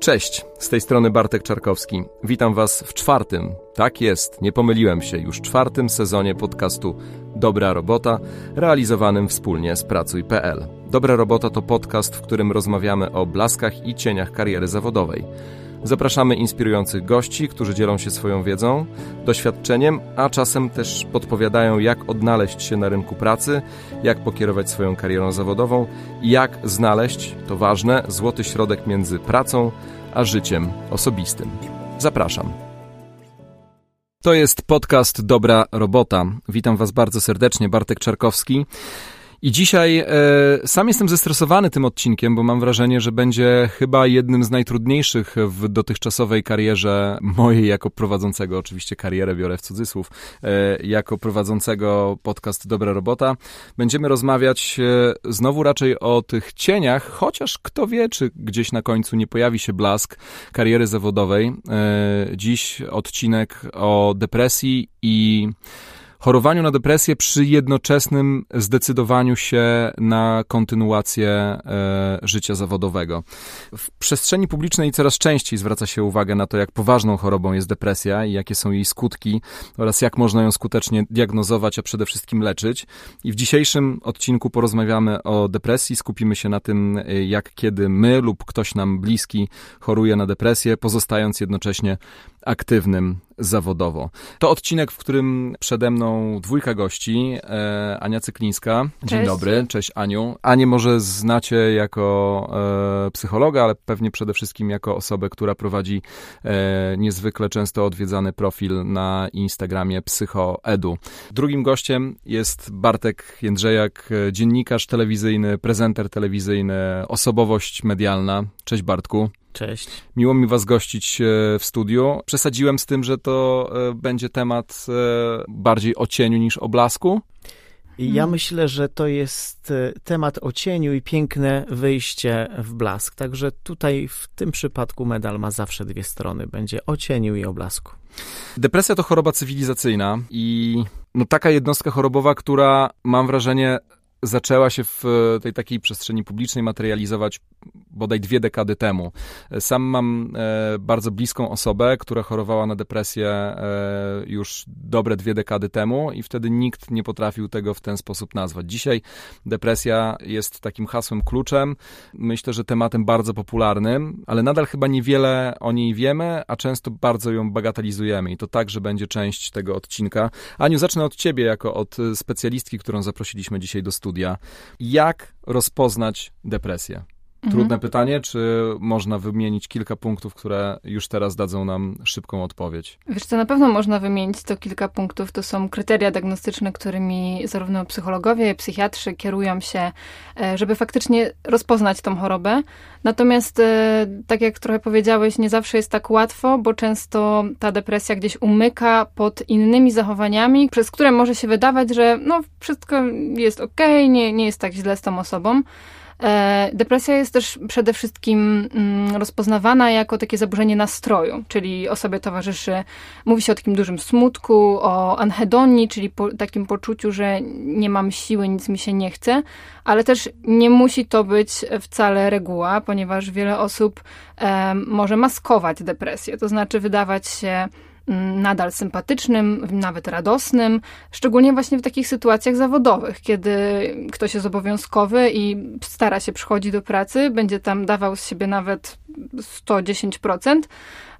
Cześć, z tej strony Bartek Czarkowski. Witam Was w czwartym, tak jest, nie pomyliłem się, już czwartym sezonie podcastu Dobra Robota, realizowanym wspólnie z Pracuj.pl. Dobra Robota to podcast, w którym rozmawiamy o blaskach i cieniach kariery zawodowej. Zapraszamy inspirujących gości, którzy dzielą się swoją wiedzą, doświadczeniem, a czasem też podpowiadają, jak odnaleźć się na rynku pracy, jak pokierować swoją karierą zawodową i jak znaleźć, to ważne, złoty środek między pracą a życiem osobistym. Zapraszam. To jest podcast Dobra Robota. Witam Was bardzo serdecznie, Bartek Czarkowski. I dzisiaj e, sam jestem zestresowany tym odcinkiem, bo mam wrażenie, że będzie chyba jednym z najtrudniejszych w dotychczasowej karierze mojej jako prowadzącego, oczywiście karierę biorę w cudzysłów, e, jako prowadzącego podcast Dobra Robota. Będziemy rozmawiać e, znowu raczej o tych cieniach, chociaż kto wie, czy gdzieś na końcu nie pojawi się blask kariery zawodowej. E, dziś odcinek o depresji i chorowaniu na depresję przy jednoczesnym zdecydowaniu się na kontynuację e, życia zawodowego. W przestrzeni publicznej coraz częściej zwraca się uwagę na to, jak poważną chorobą jest depresja i jakie są jej skutki oraz jak można ją skutecznie diagnozować, a przede wszystkim leczyć. I w dzisiejszym odcinku porozmawiamy o depresji, skupimy się na tym, e, jak kiedy my lub ktoś nam bliski choruje na depresję, pozostając jednocześnie aktywnym zawodowo. To odcinek, w którym przede mną dwójka gości. E, Ania Cyklińska. Dzień Cześć. dobry, cześć Aniu. Anię może znacie jako e, psychologa, ale pewnie przede wszystkim jako osobę, która prowadzi e, niezwykle często odwiedzany profil na Instagramie Psychoedu. Drugim gościem jest Bartek Jędrzejak, e, dziennikarz telewizyjny, prezenter telewizyjny, osobowość medialna. Cześć Bartku. Cześć. Miło mi Was gościć e, w studiu. Przesadziłem z tym, że to e, będzie temat e, bardziej o cieniu niż o blasku. Ja myślę, że to jest temat o cieniu i piękne wyjście w blask. Także tutaj w tym przypadku medal ma zawsze dwie strony. Będzie o cieniu i o blasku. Depresja to choroba cywilizacyjna i no, taka jednostka chorobowa, która mam wrażenie zaczęła się w e, tej takiej przestrzeni publicznej materializować bodaj dwie dekady temu. Sam mam e, bardzo bliską osobę, która chorowała na depresję e, już dobre dwie dekady temu i wtedy nikt nie potrafił tego w ten sposób nazwać. Dzisiaj depresja jest takim hasłem kluczem, myślę, że tematem bardzo popularnym, ale nadal chyba niewiele o niej wiemy, a często bardzo ją bagatelizujemy i to także będzie część tego odcinka. Aniu, zacznę od ciebie jako od e, specjalistki, którą zaprosiliśmy dzisiaj do studia. Jak rozpoznać depresję? Trudne pytanie, czy można wymienić kilka punktów, które już teraz dadzą nam szybką odpowiedź? Wiesz co, na pewno można wymienić to kilka punktów. To są kryteria diagnostyczne, którymi zarówno psychologowie, psychiatrzy kierują się, e, żeby faktycznie rozpoznać tą chorobę. Natomiast, e, tak jak trochę powiedziałeś, nie zawsze jest tak łatwo, bo często ta depresja gdzieś umyka pod innymi zachowaniami, przez które może się wydawać, że no, wszystko jest okej, nie, nie jest tak źle z tą osobą. E, Depresja jest też przede wszystkim mm, rozpoznawana jako takie zaburzenie nastroju, czyli osobie towarzyszy, mówi się o takim dużym smutku, o anhedonii, czyli po, takim poczuciu, że nie mam siły, nic mi się nie chce, ale też nie musi to być wcale reguła, ponieważ wiele osób e, może maskować depresję, to znaczy wydawać się nadal sympatycznym, nawet radosnym, szczególnie właśnie w takich sytuacjach zawodowych, kiedy ktoś jest obowiązkowy i stara się przychodzić do pracy, będzie tam dawał z siebie nawet 110%,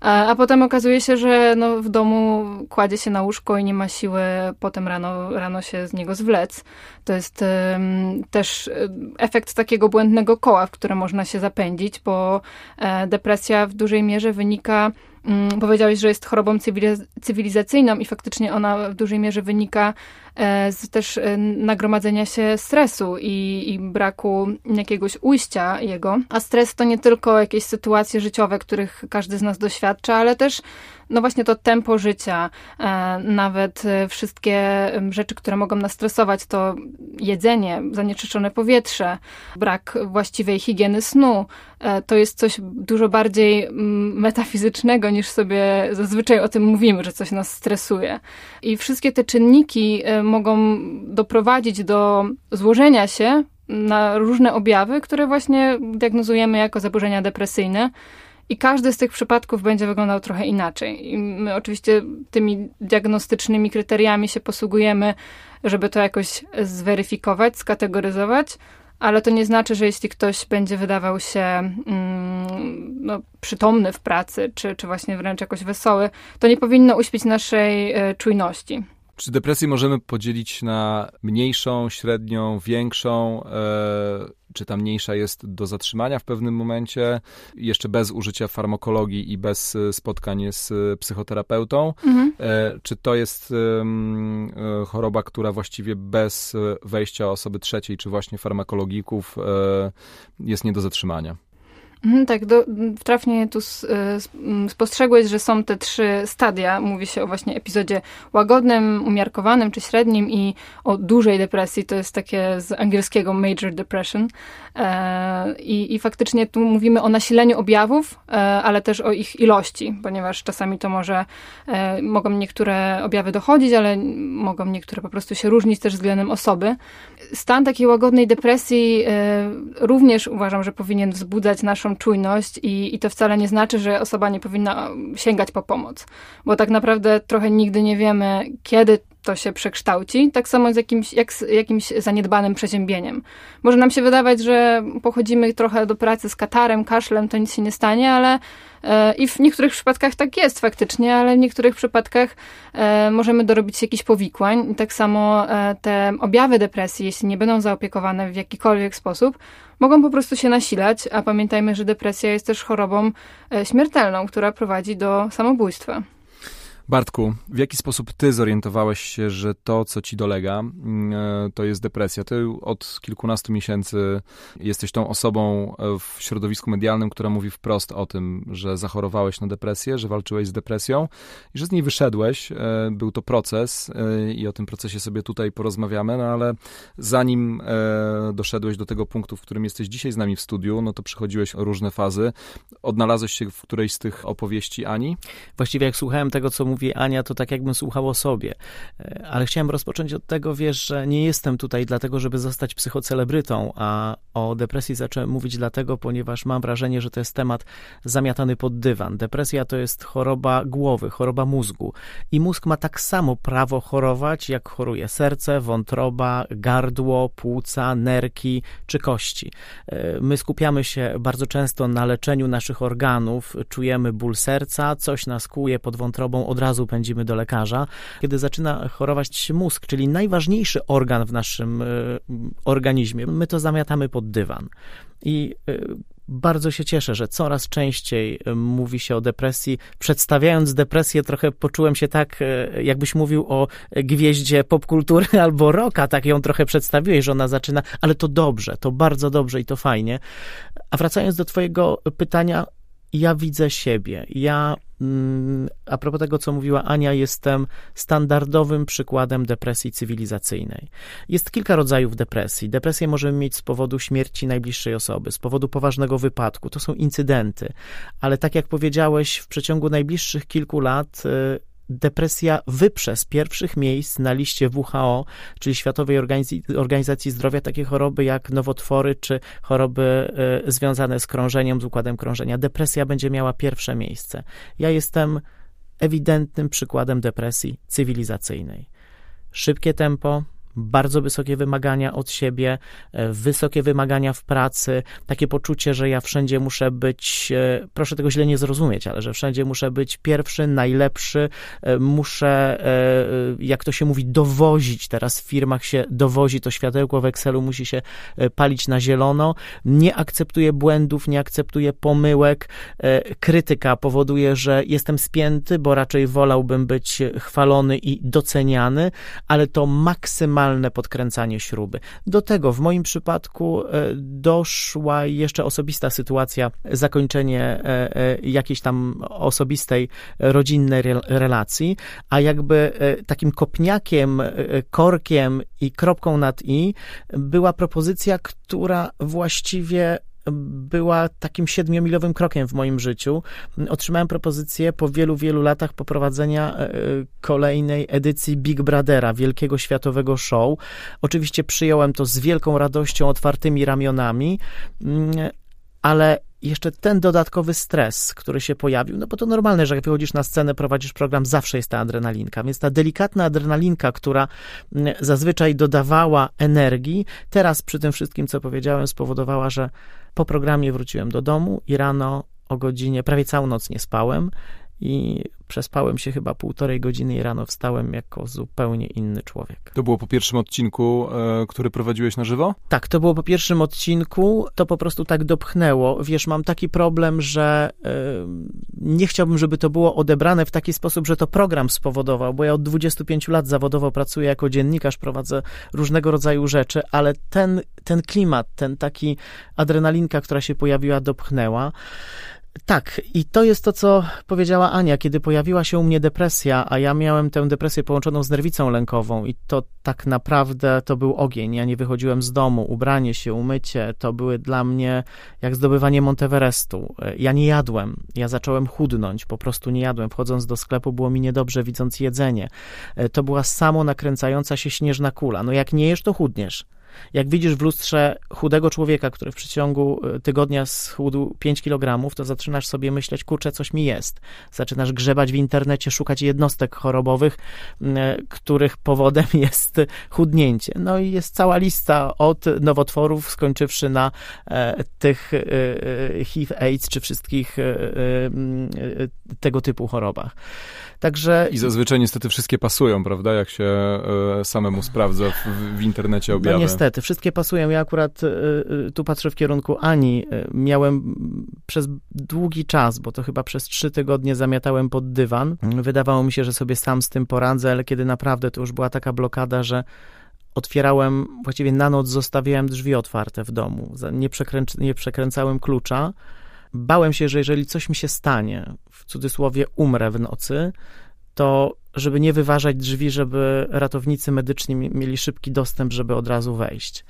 a potem okazuje się, że no w domu kładzie się na łóżko i nie ma siły potem rano, rano się z niego zwlec. To jest em, też em, efekt takiego błędnego koła, w które można się zapędzić, bo e, depresja w dużej mierze wynika Powiedziałeś, że jest chorobą cywiliz- cywilizacyjną i faktycznie ona w dużej mierze wynika e, z też e, nagromadzenia się stresu i, i braku jakiegoś ujścia jego. A stres to nie tylko jakieś sytuacje życiowe, których każdy z nas doświadcza, ale też no właśnie to tempo życia, e, nawet e, wszystkie rzeczy, które mogą nas stresować, to jedzenie, zanieczyszczone powietrze, brak właściwej higieny snu, e, to jest coś dużo bardziej metafizycznego niż sobie zazwyczaj o tym mówimy, że coś nas stresuje. I wszystkie te czynniki mogą doprowadzić do złożenia się na różne objawy, które właśnie diagnozujemy jako zaburzenia depresyjne. I każdy z tych przypadków będzie wyglądał trochę inaczej. I my oczywiście tymi diagnostycznymi kryteriami się posługujemy, żeby to jakoś zweryfikować, skategoryzować, ale to nie znaczy, że jeśli ktoś będzie wydawał się mm, no, przytomny w pracy, czy, czy właśnie wręcz jakoś wesoły, to nie powinno uśpić naszej e, czujności. Czy depresję możemy podzielić na mniejszą, średnią, większą? E, czy ta mniejsza jest do zatrzymania w pewnym momencie, jeszcze bez użycia farmakologii i bez e, spotkań z psychoterapeutą? Mhm. E, czy to jest choroba, która właściwie bez wejścia osoby trzeciej, czy właśnie farmakologików jest nie do zatrzymania? Mhm, tak, do, trafnie tu spostrzegłeś, że są te trzy stadia. Mówi się o właśnie epizodzie łagodnym, umiarkowanym czy średnim i o dużej depresji. To jest takie z angielskiego major depression. E, I, I faktycznie tu mówimy o nasileniu objawów, e, ale też o ich ilości, ponieważ czasami to może, e, mogą niektóre objawy dochodzić, ale mogą niektóre po prostu się różnić też względem osoby. Stan takiej łagodnej depresji również uważam, że powinien wzbudzać naszą czujność i, i to wcale nie znaczy, że osoba nie powinna sięgać po pomoc, bo tak naprawdę trochę nigdy nie wiemy, kiedy to się przekształci, tak samo z jakimś, jak z jakimś zaniedbanym przeziębieniem. Może nam się wydawać, że pochodzimy trochę do pracy z katarem, kaszlem, to nic się nie stanie, ale e, i w niektórych przypadkach tak jest faktycznie, ale w niektórych przypadkach e, możemy dorobić się jakichś powikłań. I tak samo e, te objawy depresji, jeśli nie będą zaopiekowane w jakikolwiek sposób, mogą po prostu się nasilać, a pamiętajmy, że depresja jest też chorobą śmiertelną, która prowadzi do samobójstwa. Bartku, w jaki sposób ty zorientowałeś się, że to, co ci dolega, mm, e, to jest depresja? Ty od kilkunastu miesięcy jesteś tą osobą e, w środowisku medialnym, która mówi wprost o tym, że zachorowałeś na depresję, że walczyłeś z depresją i że z niej wyszedłeś. E, był to proces i o tym procesie sobie tutaj porozmawiamy, no ale zanim doszedłeś do tego punktu, w którym jesteś dzisiaj z nami w studiu, no to przechodziłeś różne fazy. Odnalazłeś się w którejś z tych opowieści Ani? Właściwie jak słuchałem tego, co mówi Ania, to tak jakbym słuchał o sobie. E, ale chciałem rozpocząć od tego, wiesz, że nie jestem tutaj dlatego, żeby zostać psychocelebrytą, a o depresji zacząłem mówić dlatego, ponieważ mam wrażenie, że to jest temat zamiatany pod dywan. Depresja to jest choroba głowy, choroba mózgu. I mózg ma tak samo prawo chorować, jak choruje serce, wątroba, gardło, płuca, nerki czy kości. E, my skupiamy się bardzo często na leczeniu naszych organów, czujemy ból serca, coś nas kłuje pod wątrobą, od razu pędzimy do lekarza. Kiedy zaczyna chorować mózg, czyli najważniejszy organ w naszym e, organizmie, my to zamiatamy pod dywan. I e, bardzo się cieszę, że coraz częściej e, mówi się o depresji. Przedstawiając depresję, trochę poczułem się tak, jakbyś mówił o gwieździe popkultury albo rocka, tak ją trochę przedstawiłeś, że ona zaczyna, ale to dobrze, to bardzo dobrze i to fajnie. A wracając do Twojego pytania, ja widzę siebie. Ja, a propos tego, co mówiła Ania, jestem standardowym przykładem depresji cywilizacyjnej. Jest kilka rodzajów depresji. Depresję możemy mieć z powodu śmierci najbliższej osoby, z powodu poważnego wypadku. To są incydenty. Ale tak jak powiedziałeś, w przeciągu najbliższych kilku lat y, depresja wyprze z pierwszych miejsc na liście WHO, czyli Światowej Organizacji Zdrowia, takie choroby jak nowotwory czy choroby y, związane z krążeniem, z układem krążenia. Depresja będzie miała pierwsze miejsce. Ja jestem ewidentnym przykładem depresji cywilizacyjnej. Szybkie tempo, bardzo wysokie wymagania od siebie, e, wysokie wymagania w pracy, takie poczucie, że ja wszędzie muszę być, e, proszę tego źle nie zrozumieć, ale że wszędzie muszę być pierwszy, najlepszy, e, muszę, jak to się mówi, dowozić. Teraz w firmach się dowozi, to światełko w Excelu musi się palić na zielono. Nie akceptuję błędów, nie akceptuję pomyłek. Krytyka powoduje, że jestem spięty, bo raczej wolałbym być chwalony i doceniany, ale to maksymalnie podkręcanie śruby. Do tego w moim przypadku e, doszła jeszcze osobista sytuacja, zakończenie e, e, jakiejś tam osobistej, rodzinnej relacji, a jakby takim kopniakiem, korkiem i kropką nad i była propozycja, która właściwie była takim siedmiomilowym krokiem w moim życiu. Otrzymałem propozycję po wielu, wielu latach poprowadzenia e, kolejnej edycji Big Brothera, wielkiego światowego show. Oczywiście przyjąłem to z wielką radością, otwartymi ramionami, mm, ale jeszcze ten dodatkowy stres, który się pojawił, no bo to normalne, że jak wychodzisz na scenę, prowadzisz program, zawsze jest ta adrenalinka, więc ta delikatna adrenalinka, która mm, zazwyczaj dodawała energii, teraz przy tym wszystkim, co powiedziałem, spowodowała, że po programie wróciłem do domu i rano o godzinie, prawie całą noc nie spałem i przespałem się chyba półtorej godziny i rano wstałem jako zupełnie inny człowiek. To było po pierwszym odcinku, e, który prowadziłeś na żywo? Tak, to było po pierwszym odcinku. To po prostu tak dopchnęło. Wiesz, mam taki problem, że e, nie chciałbym, żeby to było odebrane w taki sposób, że to program spowodował, bo ja od 25 lat zawodowo pracuję jako dziennikarz, prowadzę różnego rodzaju rzeczy, ale ten, ten klimat, ten taki adrenalinka, która się pojawiła, dopchnęła. Tak, i to jest to, co powiedziała Ania, kiedy pojawiła się u mnie depresja, a ja miałem tę depresję połączoną z nerwicą lękową i to tak naprawdę to był ogień. Ja nie wychodziłem z domu, ubranie się, umycie, to były dla mnie jak zdobywanie Monteverestu. Ja nie jadłem, ja zacząłem chudnąć, po prostu nie jadłem. Wchodząc do sklepu było mi niedobrze, widząc jedzenie. To była samo nakręcająca się śnieżna kula. No jak nie jesz, to chudniesz. Jak widzisz w lustrze chudego człowieka, który w przeciągu e, tygodnia schudł 5 kg, to zaczynasz sobie myśleć, kurczę, coś mi jest. Zaczynasz grzebać w internecie, szukać jednostek chorobowych, e, których powodem jest chudnięcie. No i jest cała lista od nowotworów, skończywszy na e, tych HIV, AIDS, czy wszystkich tego typu chorobach. Także... I zazwyczaj niestety wszystkie pasują, prawda? Jak się e, samemu sprawdza w, w internecie no objawy. No niestety, wszystkie pasują. Ja akurat e, e, tu patrzę w kierunku Ani. Miałem przez długi czas, bo to chyba przez trzy tygodnie zamiatałem pod dywan. Wydawało mi się, że sobie sam z tym poradzę, ale kiedy naprawdę to już była taka blokada, że otwierałem, właściwie na noc zostawiałem drzwi otwarte w domu. Nie, przekręc nie przekręcałem klucza bałem się, że jeżeli coś mi się stanie, w cudzysłowie umrę w nocy, to żeby nie wyważać drzwi, żeby ratownicy medyczni mieli szybki dostęp, żeby od razu wejść.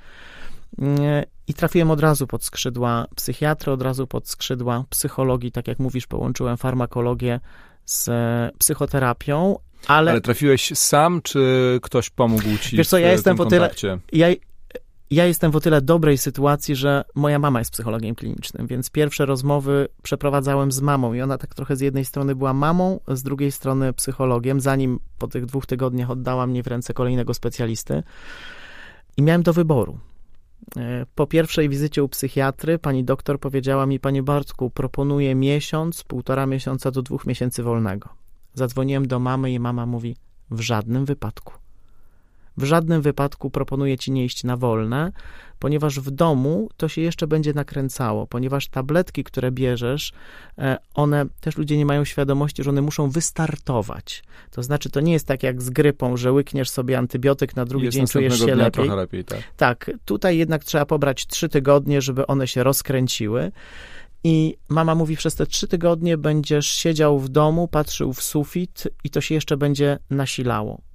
I trafiłem od razu pod skrzydła psychiatry, od razu pod skrzydła psychologii, tak jak mówisz, połączyłem farmakologię z psychoterapią, ale... Ale trafiłeś sam, czy ktoś pomógł ci Wiesz co, ja jestem po tyle, ja, ja jestem w o tyle dobrej sytuacji, że moja mama jest psychologiem klinicznym, więc pierwsze rozmowy przeprowadzałem z mamą i ona tak trochę z jednej strony była mamą, z drugiej strony psychologiem, zanim po tych dwóch tygodniach oddała mnie w ręce kolejnego specjalisty. I miałem do wyboru. E, po pierwszej wizycie u psychiatry pani doktor powiedziała mi, panie Bartku, proponuję miesiąc, półtora miesiąca do dwóch miesięcy wolnego. Zadzwoniłem do mamy i mama mówi, w żadnym wypadku. W żadnym wypadku proponuję ci nie iść na wolne, ponieważ w domu to się jeszcze będzie nakręcało, ponieważ tabletki, które bierzesz, e, one też ludzie nie mają świadomości, że one muszą wystartować. To znaczy, to nie jest tak jak z grypą, że łykniesz sobie antybiotyk, na drugi dzień czujesz się lepiej. lepiej tak. tak, tutaj jednak trzeba pobrać trzy tygodnie, żeby one się rozkręciły. I mama mówi, przez te trzy tygodnie będziesz siedział w domu, patrzył w sufit i to się jeszcze będzie nasilało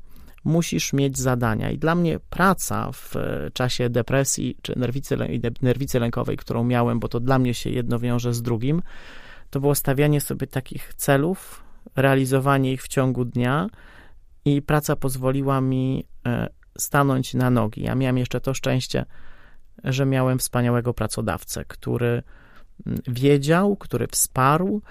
musisz mieć zadania. I dla mnie praca w e, czasie depresji czy nerwicy, nerwicy lękowej, którą miałem, bo to dla mnie się jedno wiąże z drugim, to było stawianie sobie takich celów, realizowanie ich w ciągu dnia i praca pozwoliła mi e, stanąć na nogi. Ja miałem jeszcze to szczęście, że miałem wspaniałego pracodawcę, który wiedział, który wsparł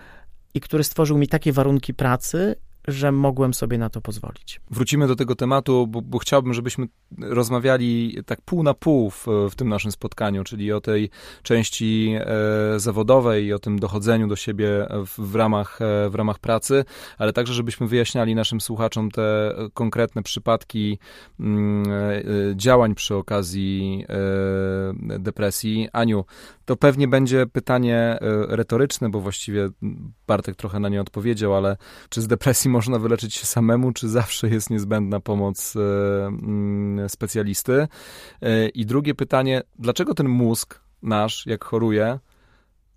i który stworzył mi takie warunki pracy że mogłem sobie na to pozwolić. Wrócimy do tego tematu, bo, bo chciałbym, żebyśmy rozmawiali tak pół na pół w, w tym naszym spotkaniu, czyli o tej części e, zawodowej i o tym dochodzeniu do siebie w, w, ramach, e, w ramach pracy, ale także, żebyśmy wyjaśniali naszym słuchaczom te konkretne przypadki mm, e, działań przy okazji e, depresji. Aniu, to pewnie będzie pytanie e, retoryczne, bo właściwie Bartek trochę na nie odpowiedział, ale czy z depresji można wyleczyć się samemu, czy zawsze jest niezbędna pomoc e, mm, specjalisty? E, I drugie pytanie, dlaczego ten mózg nasz, jak choruje,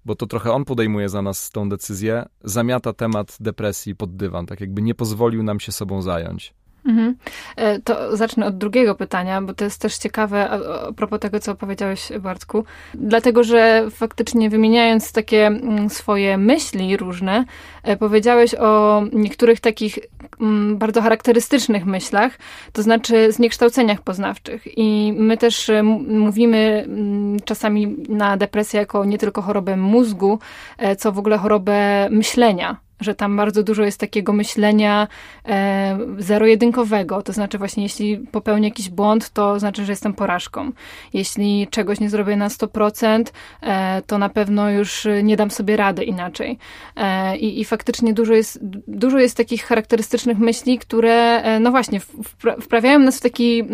bo to trochę on podejmuje za nas tą decyzję, zamiata temat depresji pod dywan, tak jakby nie pozwolił nam się sobą zająć? Mhm. E, to zacznę od drugiego pytania, bo to jest też ciekawe a, propos tego, co powiedziałeś, Bartku. Dlatego, że faktycznie wymieniając takie mm, swoje myśli różne, e, powiedziałeś o niektórych takich mm, bardzo charakterystycznych myślach, to znaczy zniekształceniach poznawczych. I my też e, mówimy mm, czasami na depresję jako nie tylko chorobę mózgu, co w ogóle chorobę myślenia że tam bardzo dużo jest takiego myślenia e, zero-jedynkowego. To znaczy właśnie, jeśli popełnię jakiś błąd, to znaczy, że jestem porażką. Jeśli czegoś nie zrobię na 100%, e, to na pewno już nie dam sobie rady inaczej. E, i, I faktycznie dużo jest, dużo jest takich charakterystycznych myśli, które, e, no właśnie, wprawiają nas w taki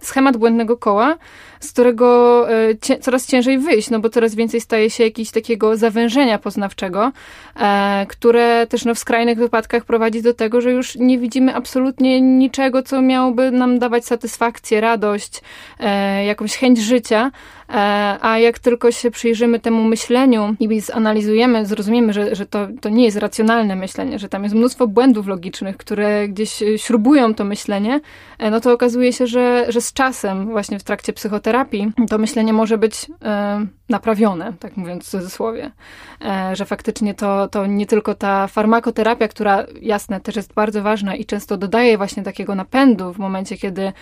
schemat błędnego koła, z którego e, cie, coraz ciężej wyjść, no bo coraz więcej staje się jakiegoś takiego zawężenia poznawczego, e, też no, w skrajnych wypadkach prowadzi do tego, że już nie widzimy absolutnie niczego, co miałoby nam dawać satysfakcję, radość, e, jakąś chęć życia, E, a jak tylko się przyjrzymy temu myśleniu i zanalizujemy, zrozumiemy, że, że to, to nie jest racjonalne myślenie, że tam jest mnóstwo błędów logicznych, które gdzieś śrubują to myślenie, e, no to okazuje się, że, że z czasem, właśnie w trakcie psychoterapii, to myślenie może być e, naprawione, tak mówiąc w cudzysłowie. Że faktycznie to, to nie tylko ta farmakoterapia, która jasne też jest bardzo ważna i często dodaje właśnie takiego napędu w momencie, kiedy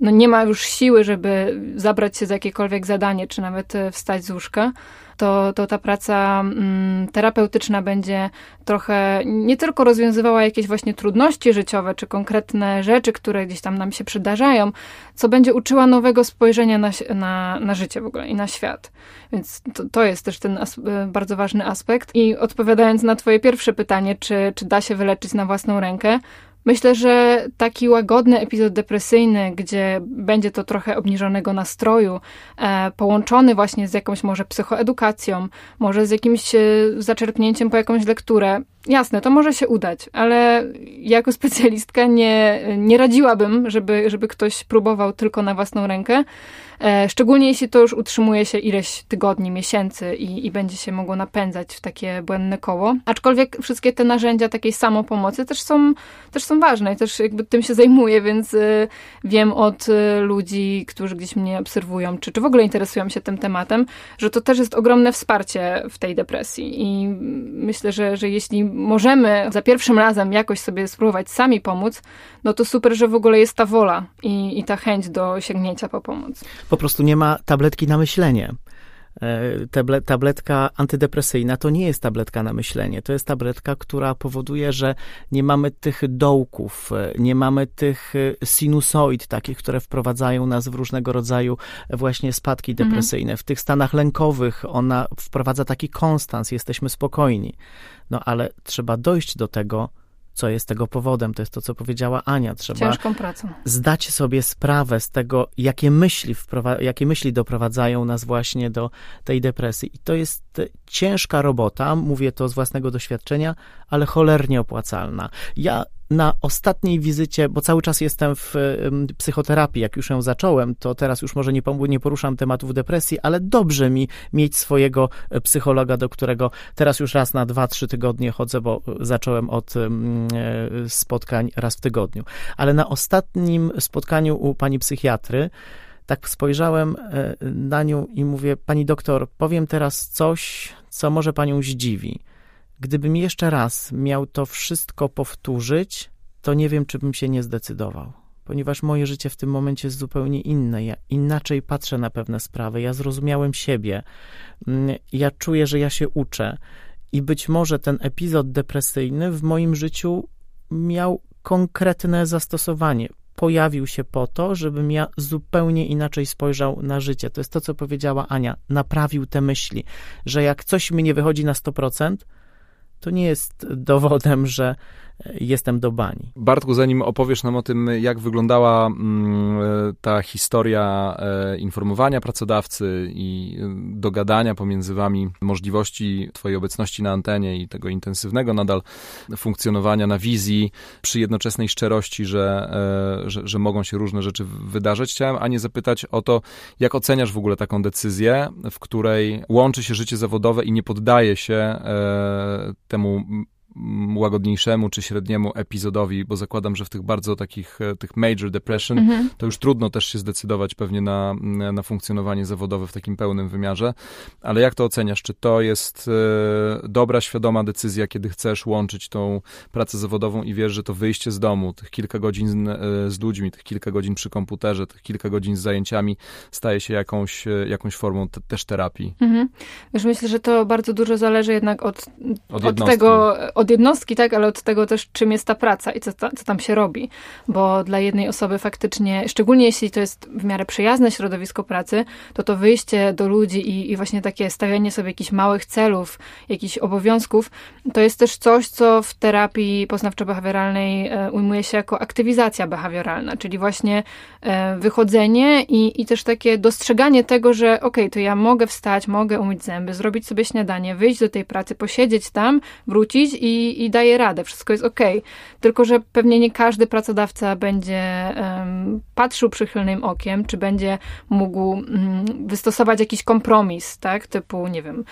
no nie ma już siły, żeby zabrać się za jakiekolwiek zadanie, czy nawet e, wstać z łóżka, to, to ta praca mm, terapeutyczna będzie trochę nie tylko rozwiązywała jakieś właśnie trudności życiowe, czy konkretne rzeczy, które gdzieś tam nam się przydarzają, co będzie uczyła nowego spojrzenia na, na, na życie w ogóle i na świat. Więc to, to jest też ten e, bardzo ważny aspekt. I odpowiadając na Twoje pierwsze pytanie, czy, czy da się wyleczyć na własną rękę, Myślę, że taki łagodny epizod depresyjny, gdzie będzie to trochę obniżonego nastroju, e, połączony właśnie z jakąś może psychoedukacją, może z jakimś e, zaczerpnięciem po jakąś lekturę, jasne, to może się udać, ale jako specjalistka nie, nie radziłabym, żeby, żeby ktoś próbował tylko na własną rękę. E, szczególnie jeśli to już utrzymuje się ileś tygodni, miesięcy i, i będzie się mogło napędzać w takie błędne koło. Aczkolwiek wszystkie te narzędzia takiej samopomocy też są, też są ważne i też jakby tym się zajmuję, więc e, wiem od e, ludzi, którzy gdzieś mnie obserwują, czy, czy w ogóle interesują się tym tematem, że to też jest ogromne wsparcie w tej depresji i myślę, że, że jeśli możemy za pierwszym razem jakoś sobie spróbować sami pomóc, no to super, że w ogóle jest ta wola i, i ta chęć do sięgnięcia po pomoc po prostu nie ma tabletki na myślenie. E, tabletka antydepresyjna to nie jest tabletka na myślenie. To jest tabletka, która powoduje, że nie mamy tych dołków, e, nie mamy tych e, sinusoid takich, które wprowadzają nas w różnego rodzaju właśnie spadki mhm. depresyjne. W tych stanach lękowych ona wprowadza taki konstans, jesteśmy spokojni. No ale trzeba dojść do tego, co jest tego powodem. To jest to, co powiedziała Ania. Trzeba Ciężką pracą. zdać sobie sprawę z tego, jakie myśli, jakie myśli doprowadzają nas właśnie do tej depresji. I to jest ciężka robota, mówię to z własnego doświadczenia, ale cholernie opłacalna. Ja na ostatniej wizycie, bo cały czas jestem w psychoterapii, jak już ją zacząłem, to teraz już może nie, nie poruszam tematów depresji, ale dobrze mi mieć swojego e, psychologa, do którego teraz już raz na dwa, trzy tygodnie chodzę, bo zacząłem od e, spotkań raz w tygodniu. Ale na ostatnim spotkaniu u pani psychiatry, tak spojrzałem e, na nią i mówię, pani doktor, powiem teraz coś, co może panią zdziwi. Gdybym jeszcze raz miał to wszystko powtórzyć, to nie wiem, czy bym się nie zdecydował. Ponieważ moje życie w tym momencie jest zupełnie inne. Ja inaczej patrzę na pewne sprawy. Ja zrozumiałem siebie. Mm, ja czuję, że ja się uczę. I być może ten epizod depresyjny w moim życiu miał konkretne zastosowanie. Pojawił się po to, żebym ja zupełnie inaczej spojrzał na życie. To jest to, co powiedziała Ania. Naprawił te myśli, że jak coś mi nie wychodzi na 100%, to nie jest dowodem, że jestem do bani. Bartku, zanim opowiesz nam o tym, jak wyglądała mm, ta historia e, informowania pracodawcy i e, dogadania pomiędzy wami możliwości twojej obecności na antenie i tego intensywnego nadal funkcjonowania na wizji przy jednoczesnej szczerości, że, e, że, że mogą się różne rzeczy wydarzyć, chciałem Anię zapytać o to, jak oceniasz w ogóle taką decyzję, w której łączy się życie zawodowe i nie poddaje się temu łagodniejszemu czy średniemu epizodowi, bo zakładam, że w tych bardzo takich, e, tych major depression, mhm. to już trudno też się zdecydować pewnie na, na funkcjonowanie zawodowe w takim pełnym wymiarze, ale jak to oceniasz? Czy to jest e, dobra, świadoma decyzja, kiedy chcesz łączyć tą pracę zawodową i wiesz, że to wyjście z domu, tych kilka godzin e, z ludźmi, tych kilka godzin przy komputerze, tych kilka godzin z zajęciami staje się jakąś, jakąś formą te, też terapii? Mhm. Już myślę, że to bardzo dużo zależy jednak od, od, od tego, od jednostki, tak, ale od tego też, czym jest ta praca i co, co tam się robi. Bo dla jednej osoby faktycznie, szczególnie jeśli to jest w miarę przyjazne środowisko pracy, to to wyjście do ludzi i, i właśnie takie stawianie sobie jakichś małych celów, jakichś obowiązków, to jest też coś, co w terapii poznawczo-behawioralnej e, ujmuje się jako aktywizacja behawioralna, czyli właśnie e, wychodzenie i, i też takie dostrzeganie tego, że okay, to ja mogę wstać, mogę umyć zęby, zrobić sobie śniadanie, wyjść do tej pracy, posiedzieć tam, wrócić i, i daję radę, wszystko jest ok. Tylko, że pewnie nie każdy pracodawca będzie um, patrzył przychylnym okiem, czy będzie mógł um, wystosować jakiś kompromis, tak, typu, nie wiem,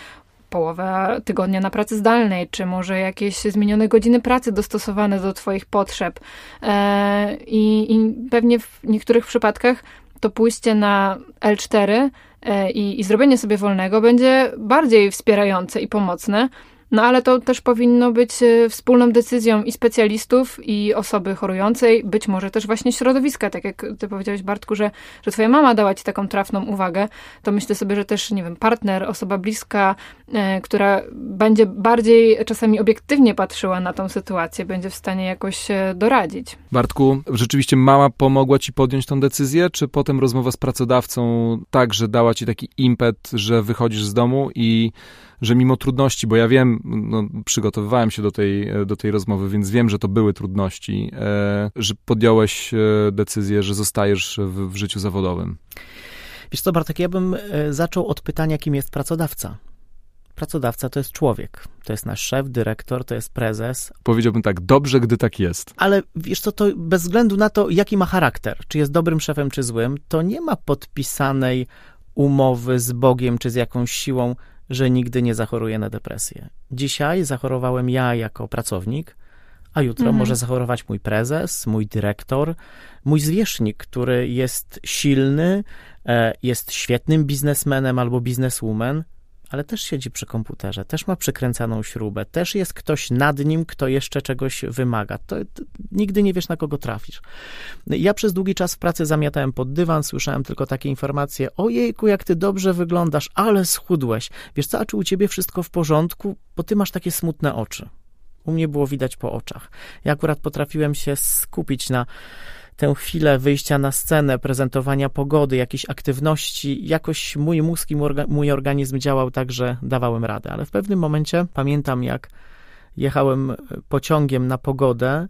połowa tygodnia na pracy zdalnej, czy może jakieś zmienione godziny pracy dostosowane do Twoich potrzeb. E, i, I pewnie w niektórych przypadkach to pójście na L4 e, i, i zrobienie sobie wolnego będzie bardziej wspierające i pomocne, no ale to też powinno być e, wspólną decyzją i specjalistów, i osoby chorującej, być może też właśnie środowiska, tak jak ty powiedziałeś Bartku, że, że twoja mama dała ci taką trafną uwagę, to myślę sobie, że też, nie wiem, partner, osoba bliska, e, która będzie bardziej czasami obiektywnie patrzyła na tą sytuację, będzie w stanie jakoś doradzić. Bartku, rzeczywiście mama pomogła ci podjąć tą decyzję, czy potem rozmowa z pracodawcą także dała ci taki impet, że wychodzisz z domu i że mimo trudności, bo ja wiem, no, przygotowywałem się do tej, do tej rozmowy, więc wiem, że to były trudności, e, że podjąłeś e, decyzję, że zostajesz w, w życiu zawodowym. Wiesz co, Bartek, ja bym e, zaczął od pytania, kim jest pracodawca. Pracodawca to jest człowiek. To jest nasz szef, dyrektor, to jest prezes. Powiedziałbym tak, dobrze, gdy tak jest. Ale wiesz co, to bez względu na to, jaki ma charakter, czy jest dobrym szefem, czy złym, to nie ma podpisanej umowy z Bogiem, czy z jakąś siłą, że nigdy nie zachoruję na depresję. Dzisiaj zachorowałem ja jako pracownik, a jutro mhm. może zachorować mój prezes, mój dyrektor, mój zwierzchnik, który jest silny, e, jest świetnym biznesmenem albo bizneswoman, ale też siedzi przy komputerze, też ma przykręcaną śrubę, też jest ktoś nad nim, kto jeszcze czegoś wymaga. To, to, nigdy nie wiesz, na kogo trafisz. Ja przez długi czas w pracy zamiatałem pod dywan, słyszałem tylko takie informacje: Ojejku, jak ty dobrze wyglądasz, ale schudłeś. Wiesz co, a czy u ciebie wszystko w porządku? Bo ty masz takie smutne oczy. U mnie było widać po oczach. Ja akurat potrafiłem się skupić na tę chwilę wyjścia na scenę, prezentowania pogody, jakiejś aktywności, jakoś mój mózg i mój organizm działał tak, że dawałem radę. Ale w pewnym momencie pamiętam, jak jechałem pociągiem na pogodę,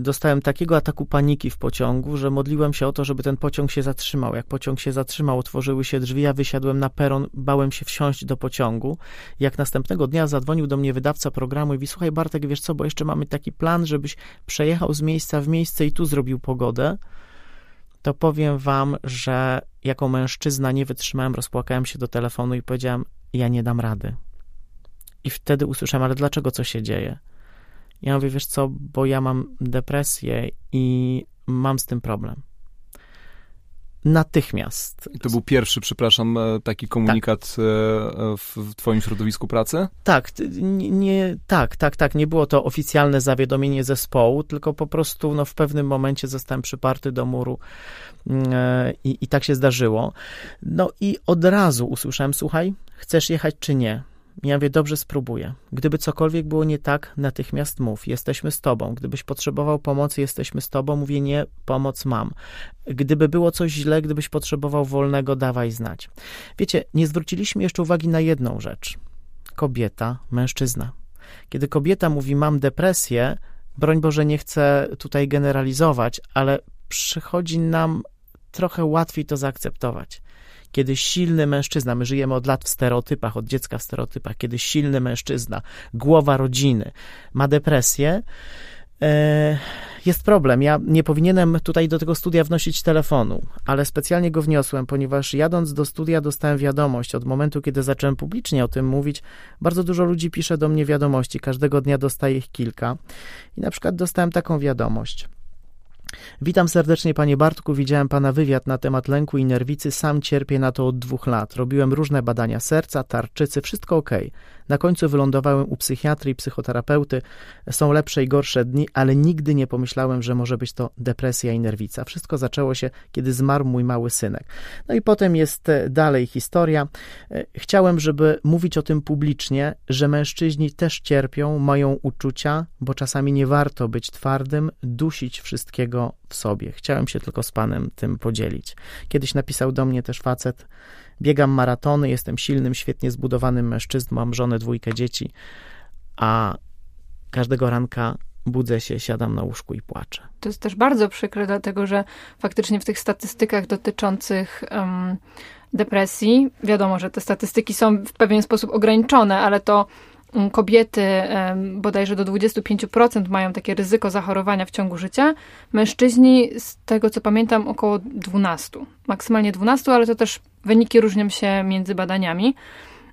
dostałem takiego ataku paniki w pociągu, że modliłem się o to, żeby ten pociąg się zatrzymał. Jak pociąg się zatrzymał, otworzyły się drzwi, ja wysiadłem na peron, bałem się wsiąść do pociągu. Jak następnego dnia zadzwonił do mnie wydawca programu i mówi, słuchaj Bartek, wiesz co, bo jeszcze mamy taki plan, żebyś przejechał z miejsca w miejsce i tu zrobił pogodę, to powiem wam, że jako mężczyzna nie wytrzymałem, rozpłakałem się do telefonu i powiedziałem, ja nie dam rady. I wtedy usłyszałem, ale dlaczego, co się dzieje? Ja mówię, wiesz co, bo ja mam depresję i mam z tym problem. Natychmiast. I to był pierwszy, przepraszam, e, taki komunikat tak. E, w twoim środowisku pracy? Tak, nie, tak, tak, tak. Nie było to oficjalne zawiadomienie zespołu, tylko po prostu no, w pewnym momencie zostałem przyparty do muru mm, e, i, i tak się zdarzyło. No i od razu usłyszałem, słuchaj, chcesz jechać czy nie? Ja mówię, dobrze spróbuję. Gdyby cokolwiek było nie tak, natychmiast mów, jesteśmy z tobą. Gdybyś potrzebował pomocy, jesteśmy z tobą. Mówię, nie, pomoc mam. Gdyby było coś źle, gdybyś potrzebował wolnego, dawaj znać. Wiecie, nie zwróciliśmy jeszcze uwagi na jedną rzecz. Kobieta, mężczyzna. Kiedy kobieta mówi, mam depresję, broń Boże, nie chcę tutaj generalizować, ale przychodzi nam trochę łatwiej to zaakceptować kiedy silny mężczyzna, my żyjemy od lat w stereotypach, od dziecka w stereotypach, kiedy silny mężczyzna, głowa rodziny ma depresję, E, jest problem. Ja nie powinienem tutaj do tego studia wnosić telefonu, ale specjalnie go wniosłem, ponieważ jadąc do studia dostałem wiadomość. Od momentu, kiedy zacząłem publicznie o tym mówić, bardzo dużo ludzi pisze do mnie wiadomości. Każdego dnia dostaję ich kilka. I na przykład dostałem taką wiadomość. Witam serdecznie, panie Bartku. Widziałem pana wywiad na temat lęku i nerwicy. Sam cierpię na to od dwóch lat. Robiłem różne badania serca, tarczycy, wszystko ok. Na końcu wylądowałem u psychiatry i psychoterapeuty. Są lepsze i gorsze dni, ale nigdy nie pomyślałem, że może być to depresja i nerwica. Wszystko zaczęło się, kiedy zmarł mój mały synek. No i potem jest e, dalej historia. E, chciałem, żeby mówić o tym publicznie, że mężczyźni też cierpią, mają uczucia, bo czasami nie warto być twardym, dusić wszystkiego w sobie. Chciałem się tylko z panem tym podzielić. Kiedyś napisał do mnie też facet, biegam maratony, jestem silnym, świetnie zbudowanym mężczyzną, mam żonę, dwójkę dzieci, a każdego ranka budzę się, siadam na łóżku i płaczę. To jest też bardzo przykre, dlatego że faktycznie w tych statystykach dotyczących um, depresji, wiadomo, że te statystyki są w pewien sposób ograniczone, ale to um, kobiety bodajże do 25% mają takie ryzyko zachorowania w ciągu życia. Mężczyźni, z tego co pamiętam, około 12. Maksymalnie 12, ale to też Wyniki różnią się między badaniami.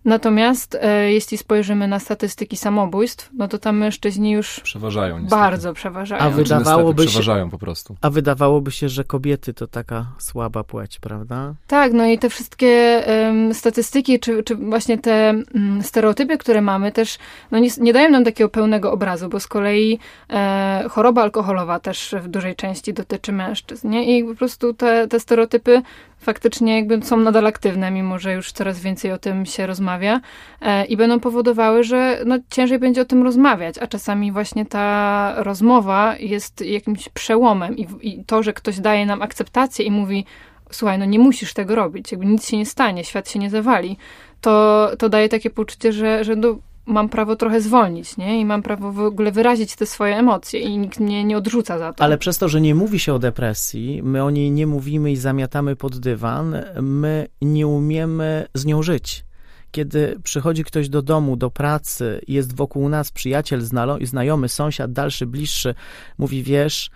Natomiast e, jeśli spojrzymy na statystyki samobójstw, no to tam mężczyźni już przeważają. Niestety. Bardzo przeważają. A wydawałoby, się, przeważają po prostu. a wydawałoby się, że kobiety to taka słaba płeć, prawda? Tak, no i te wszystkie um, statystyki, czy, czy właśnie te um, stereotypy, które mamy, też no nie, nie, dają nam takiego pełnego obrazu, bo z kolei e, choroba alkoholowa też w dużej części dotyczy mężczyzn. Nie? I po prostu te, te stereotypy faktycznie jakby są nadal aktywne, mimo że już coraz więcej o tym się rozmawia e, i będą powodowały, że no, ciężej będzie o tym rozmawiać, a czasami właśnie ta rozmowa jest jakimś przełomem i, i to, że ktoś daje nam akceptację i mówi słuchaj, no nie musisz tego robić, jakby nic się nie stanie, świat się nie zawali, to, to daje takie poczucie, że, że no, mam prawo trochę zwolnić, nie? I mam prawo w ogóle wyrazić te swoje emocje i nikt mnie nie odrzuca za to. Ale przez to, że nie mówi się o depresji, my o niej nie mówimy i zamiatamy pod dywan, my nie umiemy z nią żyć. Kiedy przychodzi ktoś do domu, do pracy, jest wokół nas przyjaciel, znajomy, sąsiad, dalszy, bliższy, mówi, wiesz,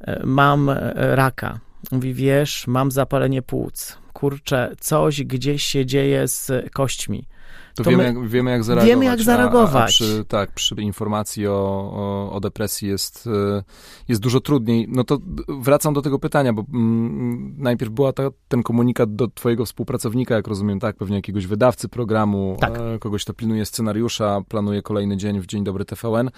e, mam e, raka, mówi, wiesz, mam zapalenie płuc, kurczę, coś gdzieś się dzieje z kośćmi to, to wiemy, jak, wiemy, jak zareagować. Wiemy, jak zareagować. A, a przy, tak, przy informacji o, o, o, depresji jest, e, jest dużo trudniej. No to wracam do tego pytania, bo mm, najpierw była ta, ten komunikat do twojego współpracownika, jak rozumiem, tak, pewnie jakiegoś wydawcy programu, tak. e, kogoś, kto pilnuje scenariusza, planuje kolejny dzień w Dzień Dobry TVN.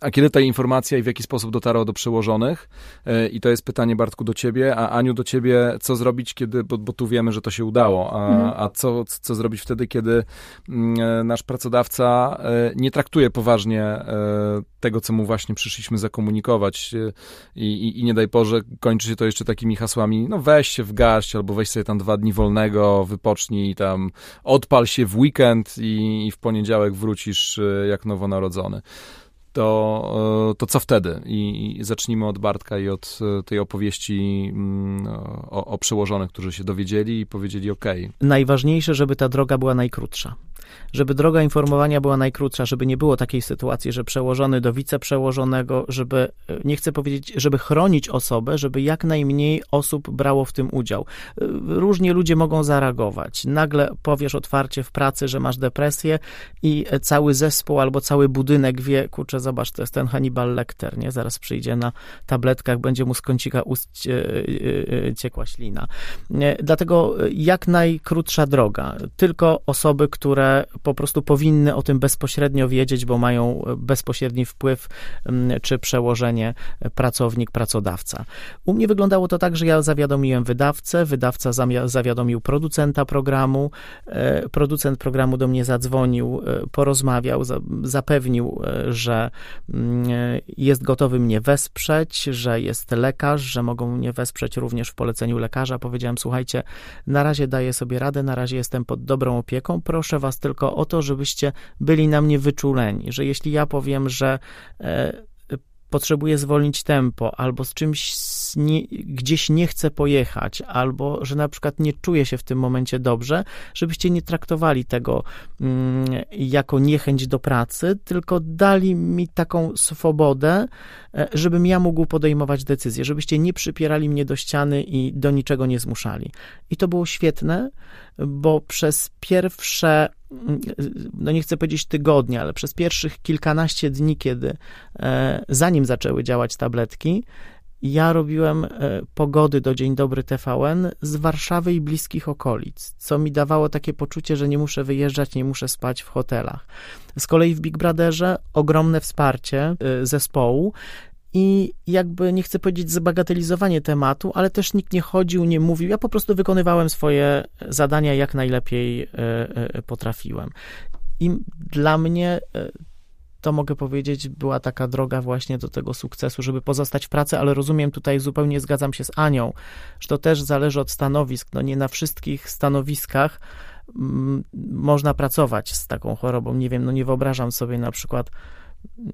A kiedy ta informacja i w jaki sposób dotarła do przełożonych? E, I to jest pytanie, Bartku, do ciebie, a Aniu, do ciebie, co zrobić, kiedy, bo, bo tu wiemy, że to się udało, a, mhm. a co, co zrobić wtedy, kiedy mm, nasz pracodawca e, nie traktuje poważnie e, tego, co mu właśnie przyszliśmy zakomunikować i, i, i nie daj Boże, kończy się to jeszcze takimi hasłami, no weź się w garść, albo weź sobie tam dwa dni wolnego, wypocznij tam, odpal się w weekend i, i w poniedziałek wrócisz jak nowonarodzony to, to co wtedy? I, zacznijmy od Bartka i od tej opowieści mm, o, o przełożonych, którzy się dowiedzieli i powiedzieli OK. Najważniejsze, żeby ta droga była najkrótsza żeby droga informowania była najkrótsza, żeby nie było takiej sytuacji, że przełożony do wiceprzełożonego, żeby, e, nie chcę powiedzieć, żeby chronić osobę, żeby jak najmniej osób brało w tym udział. E, różnie ludzie mogą zareagować. Nagle powiesz otwarcie w pracy, że masz depresję i cały zespół albo cały budynek wie, kurczę, zobacz, to jest ten Hannibal Lecter, nie? Zaraz przyjdzie na tabletkach, będzie mu z kącika ust e, ciekła ślina. Dlatego jak najkrótsza droga. Tylko osoby, które po prostu powinny o tym bezpośrednio wiedzieć, bo mają bezpośredni wpływ czy przełożenie pracownik, pracodawca. U mnie wyglądało to tak, że ja zawiadomiłem wydawcę, wydawca zawiadomił producenta programu, e, producent programu do mnie zadzwonił, e, porozmawiał, zapewnił, e, mm, jest gotowy mnie wesprzeć, że jest lekarz, że mogą mnie wesprzeć również w poleceniu lekarza. Powiedziałem, słuchajcie, na razie daję sobie radę, na razie jestem pod dobrą opieką, proszę was tylko o to, żebyście byli na mnie wyczuleni, że jeśli ja powiem, że e, potrzebuje zwolnić tempo, albo z czymś nie, gdzieś nie chce pojechać, albo że na przykład nie czuje się w tym momencie dobrze, żebyście nie traktowali tego mm, jako niechęć do pracy, tylko dali mi taką swobodę, e, żebym ja mógł podejmować decyzje, żebyście nie przypierali mnie do ściany i do niczego nie zmuszali. I to było świetne, bo przez pierwsze no nie chcę powiedzieć tygodnie, ale przez pierwszych kilkanaście dni, kiedy e, zanim zaczęły działać tabletki, ja robiłem e, pogody do Dzień Dobry TVN z Warszawy i bliskich okolic, co mi dawało takie poczucie, że nie muszę wyjeżdżać, nie muszę spać w hotelach. Z kolei w Big Brotherze ogromne wsparcie e, zespołu i jakby nie chcę powiedzieć zbagatelizowanie tematu, ale też nikt nie chodził, nie mówił. Ja po prostu wykonywałem swoje zadania jak najlepiej e, potrafiłem. I dla mnie to mogę powiedzieć, była taka droga właśnie do tego sukcesu, żeby pozostać w pracy, ale rozumiem, tutaj zupełnie zgadzam się z Anią, że to też zależy od stanowisk. No nie na wszystkich stanowiskach mm, można pracować z taką chorobą. Nie wiem, no nie wyobrażam sobie na przykład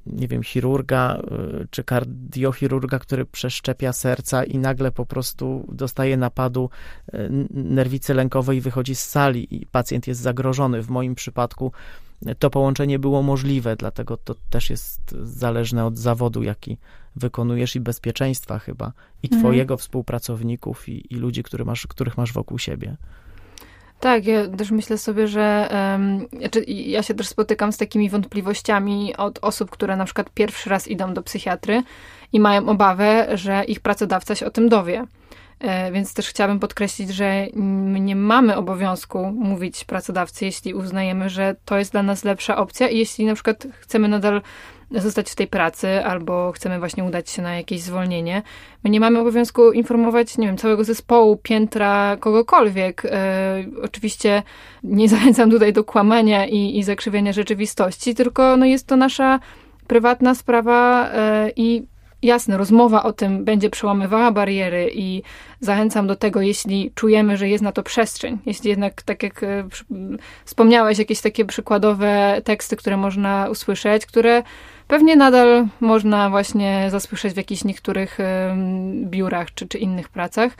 nie wiem, chirurga y, czy kardiochirurga, który przeszczepia serca i nagle po prostu dostaje napadu y, nerwicy lękowej i wychodzi z sali i pacjent jest zagrożony. W moim przypadku to połączenie było możliwe, dlatego to też jest zależne od zawodu, jaki wykonujesz i bezpieczeństwa chyba, i mhm. twojego mhm. współpracowników i, i ludzi, który masz, których masz wokół siebie. Tak, ja też myślę sobie, że um, ja się też spotykam z takimi wątpliwościami od osób, które na przykład pierwszy raz idą do psychiatry i mają obawę, że ich pracodawca się o tym dowie. E, więc też chciałabym podkreślić, że nie mamy obowiązku mówić pracodawcy, jeśli uznajemy, że to jest dla nas lepsza opcja i jeśli na przykład chcemy nadal zostać w tej pracy albo chcemy właśnie udać się na jakieś zwolnienie. My nie mamy obowiązku informować, nie wiem, całego zespołu, piętra, kogokolwiek. E, oczywiście nie zachęcam tutaj do kłamania i, i zakrzywiania rzeczywistości, tylko no, jest to nasza prywatna sprawa e, i jasne, rozmowa o tym będzie przełamywała bariery i zachęcam do tego, jeśli czujemy, że jest na to przestrzeń. Jeśli jednak, tak jak e, wspomniałeś, jakieś takie przykładowe teksty, które można usłyszeć, które pewnie nadal można właśnie zasłyszeć w jakichś niektórych biurach czy, czy innych pracach.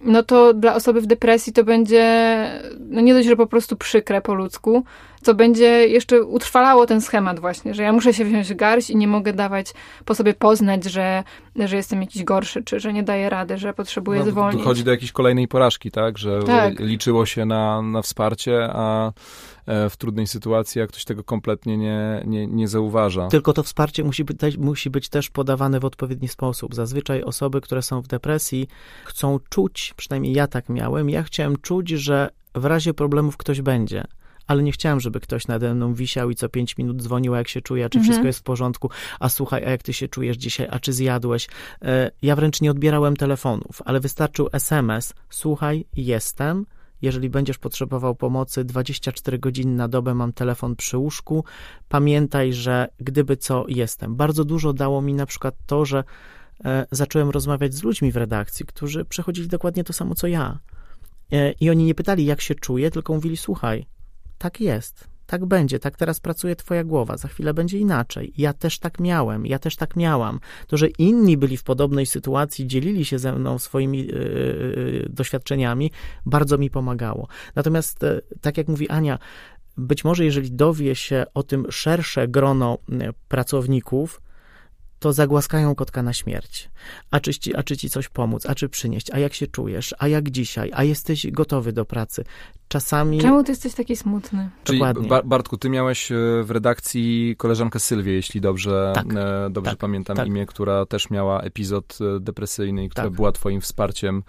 No to dla osoby w depresji to będzie, no nie dość, że po prostu przykre po ludzku, co będzie jeszcze utrwalało ten schemat właśnie, że ja muszę się wziąć w garść i nie mogę dawać po sobie poznać, że, że jestem jakiś gorszy, czy że nie daję rady, że potrzebuję no, zwolnić. Dochodzi do jakiejś kolejnej porażki, tak? Że tak. liczyło się na, na wsparcie, a e, w trudnej sytuacji, jak ktoś tego kompletnie nie, nie, nie zauważa. Tylko to wsparcie musi być, musi być też podawane w odpowiedni sposób. Zazwyczaj osoby, które są w depresji, chcą czuć, przynajmniej ja tak miałem, ja chciałem czuć, że w razie problemów ktoś będzie ale nie chciałem, żeby ktoś nade mną wisiał i co pięć minut dzwonił, a jak się czuje, a czy mhm. wszystko jest w porządku, a słuchaj, a jak ty się czujesz dzisiaj, a czy zjadłeś. E, ja wręcz nie odbierałem telefonów, ale wystarczył SMS, słuchaj, jestem, jeżeli będziesz potrzebował pomocy, 24 godziny na dobę mam telefon przy łóżku. Pamiętaj, że gdyby co, jestem. Bardzo dużo dało mi na przykład to, że e, zacząłem rozmawiać z ludźmi w redakcji, którzy przechodzili dokładnie to samo co ja. E, I oni nie pytali, jak się czuję, tylko mówili: Słuchaj, tak jest, tak będzie, tak teraz pracuje twoja głowa, za chwilę będzie inaczej. Ja też tak miałem, ja też tak miałam. To, że inni byli w podobnej sytuacji, dzielili się ze mną swoimi yy, doświadczeniami, bardzo mi pomagało. Natomiast, yy, tak jak mówi Ania, być może jeżeli dowie się o tym szersze grono pracowników, to zagłaskają kotka na śmierć. A czy, ci, a czy ci coś pomóc, a czy przynieść, a jak się czujesz, a jak dzisiaj, a jesteś gotowy do pracy. Czasami... Czemu ty jesteś taki smutny? Czyli Dokładnie. Bartku, ty miałeś e, w redakcji koleżankę Sylwię, jeśli dobrze, tak, e, dobrze tak, pamiętam tak. imię, która też miała epizod e, depresyjny i która tak. była twoim wsparciem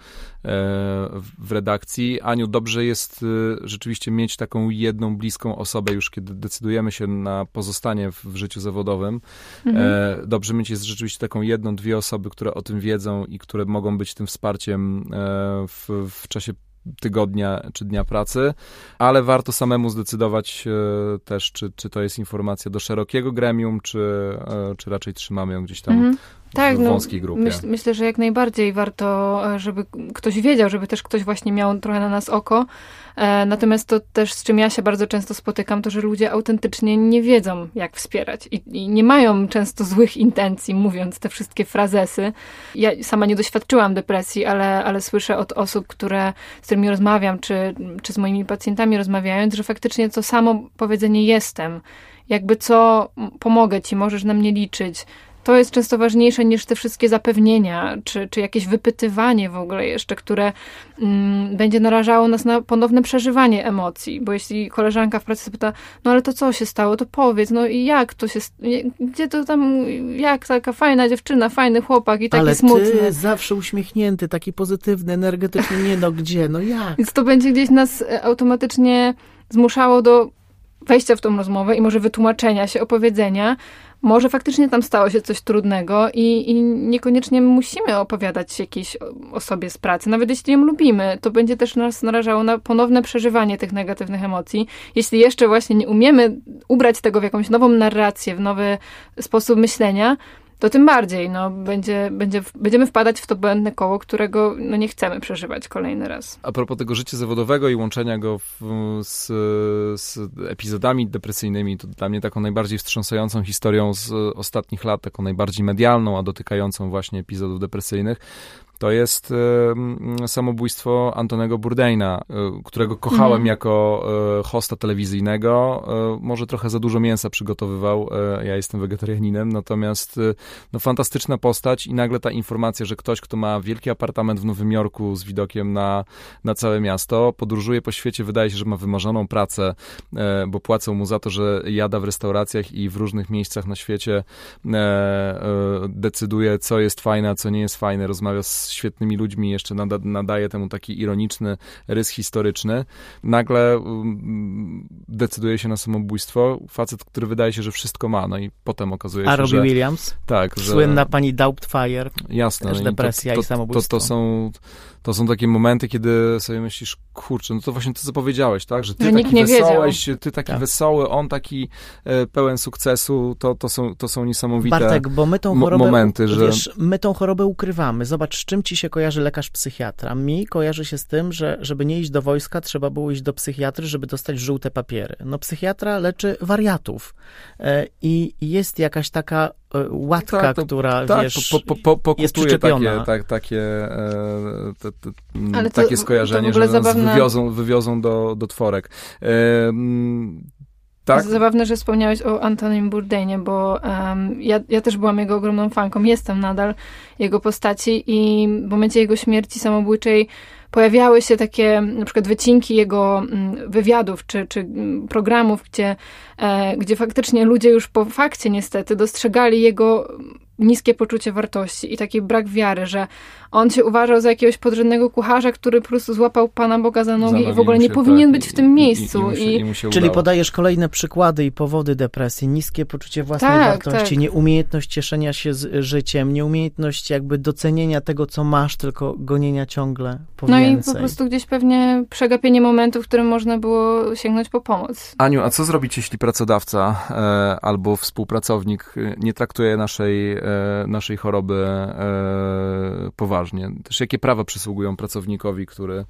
w redakcji. Aniu, dobrze jest rzeczywiście mieć taką jedną bliską osobę już, kiedy decydujemy się na pozostanie w, w życiu zawodowym. Mhm. Dobrze mieć jest rzeczywiście taką jedną, dwie osoby, które o tym wiedzą i które mogą być tym wsparciem w, w czasie tygodnia czy dnia pracy, ale warto samemu zdecydować e, też, czy, czy to jest informacja do szerokiego gremium, czy, e, czy raczej trzymamy ją gdzieś tam mhm. Tak, w no, wąskiej grupie. Myśl, myślę, że jak najbardziej warto, e, żeby ktoś wiedział, żeby też ktoś właśnie miał trochę na nas oko. E, natomiast to też, z czym ja się bardzo często spotykam, to że ludzie autentycznie nie wiedzą, jak wspierać i, i nie mają często złych intencji, mówiąc te wszystkie frazesy. Ja sama nie doświadczyłam depresji, ale, ale słyszę od osób, które, z którymi rozmawiam, czy, czy z moimi pacjentami rozmawiając, że faktycznie to samo powiedzenie jestem, jakby co, pomogę ci, możesz na mnie liczyć, to jest często ważniejsze niż te wszystkie zapewnienia, czy, czy jakieś wypytywanie w ogóle jeszcze, które mm, będzie narażało nas na ponowne przeżywanie emocji. Bo jeśli koleżanka w pracy pyta, no ale to co się stało, to powiedz, no i jak to się, gdzie to tam, jak taka fajna dziewczyna, fajny chłopak i taki ale smutny. ty zawsze uśmiechnięty, taki pozytywny, energetyczny, nie no gdzie, no jak? Więc to będzie gdzieś nas e, automatycznie zmuszało do wejścia w tą rozmowę i może wytłumaczenia się, opowiedzenia, może faktycznie tam stało się coś trudnego i, i niekoniecznie musimy opowiadać jakiejś osobie z pracy. Nawet jeśli ją lubimy, to będzie też nas narażało na ponowne przeżywanie tych negatywnych emocji. Jeśli jeszcze właśnie nie umiemy ubrać tego w jakąś nową narrację, w nowy sposób myślenia, to tym bardziej no, będzie, będzie, będziemy wpadać w to błędne koło, którego no, nie chcemy przeżywać kolejny raz. A propos tego życia zawodowego i łączenia go w, z, z epizodami depresyjnymi, to dla mnie taką najbardziej wstrząsającą historią z ostatnich lat, taką najbardziej medialną, a dotykającą właśnie epizodów depresyjnych, to jest e, samobójstwo Antonego Bourdaina, e, którego kochałem mm. jako e, hosta telewizyjnego. Może trochę za dużo mięsa przygotowywał, ja jestem wegetarianinem, natomiast no, fantastyczna postać i nagle ta informacja, że ktoś, kto ma wielki apartament w Nowym Jorku z widokiem na, na całe miasto, podróżuje po świecie, wydaje się, że ma wymarzoną pracę, bo płacą mu za to, że jada w restauracjach i w różnych miejscach na świecie decyduje, co jest fajne, a co nie jest fajne, rozmawia z świetnymi ludźmi, jeszcze nada, nadaje temu taki ironiczny rys historyczny, nagle um, decyduje się na samobójstwo. Facet, który wydaje się, że wszystko ma, no i potem okazuje się, A Robbie że... Williams? Tak. Że... Słynna pani Doubtfire. Jasne. Też no depresja to, to, i samobójstwo. To, to, są, to są takie momenty, kiedy sobie myślisz, kurczę, no to właśnie to, co powiedziałeś, tak? Że ty że taki wesołeś, ty taki tak. wesoły, on taki e, pełen sukcesu, to, to, są, to są niesamowite Bartek, bo my tą chorobę, momenty, że... Wiesz, my tą chorobę ukrywamy. Zobacz, z czym ci się kojarzy lekarz psychiatra? Mi kojarzy się z tym, że żeby nie iść do wojska, trzeba było iść do psychiatry, żeby dostać żółte papiery. No psychiatra leczy wariatów e, i jest jakaś taka łatka, tak, to, która tak, wiesz, po, po, po, jest przyczepiona. Takie, tak, takie, e, te, te, to, takie skojarzenie, że zabawne... wywiozą, wywiozą do, do tworek. E, tak? Zabawne, że wspomniałeś o Antonim Bourdainie, bo um, ja, ja też byłam jego ogromną fanką, jestem nadal jego postaci i w momencie jego śmierci samobójczej pojawiały się takie na przykład wycinki jego mm, wywiadów czy, czy mm, programów, gdzie, e, gdzie faktycznie ludzie już po fakcie niestety dostrzegali jego niskie poczucie wartości i taki brak wiary, że on się uważał za jakiegoś podrzędnego kucharza, który po prostu złapał Pana Boga za nogi, i w ogóle nie powinien tak, być w tym miejscu. I, i, i, Czyli podajesz kolejne przykłady i powody depresji, niskie poczucie własnej tak, wartości, tak. nieumiejętność cieszenia się z życiem, nieumiejętność jakby docenienia tego, co masz, tylko gonienia ciągle po No więcej. i po prostu gdzieś pewnie przegapienie momentu, w którym można było sięgnąć po pomoc. Aniu, a co zrobić, jeśli pracodawca e, albo współpracownik e, nie traktuje naszej, e, naszej choroby e, poważnie? Poważnie. Też jakie prawa przysługują pracownikowi, który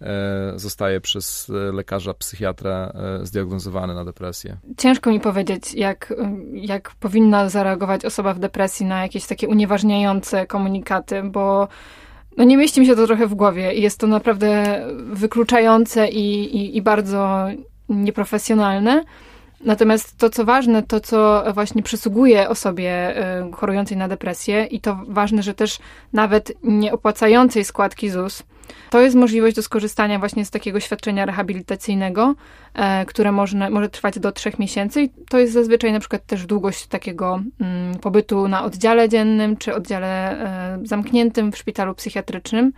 e, zostaje przez lekarza, psychiatra e, zdiagnozowany na depresję? Ciężko mi powiedzieć, jak, jak powinna zareagować osoba w depresji na jakieś takie unieważniające komunikaty, bo no nie mieści mi się to trochę w głowie i jest to naprawdę wykluczające i, i, i bardzo nieprofesjonalne. Natomiast to, co ważne, to, co właśnie przysługuje osobie y, chorującej na depresję i to ważne, że też nawet nie opłacającej składki ZUS, to jest możliwość do skorzystania właśnie z takiego świadczenia rehabilitacyjnego, e, które może trwać do trzech miesięcy i to jest zazwyczaj na przykład też długość takiego mm, pobytu na oddziale dziennym czy oddziale e, zamkniętym w szpitalu psychiatrycznym.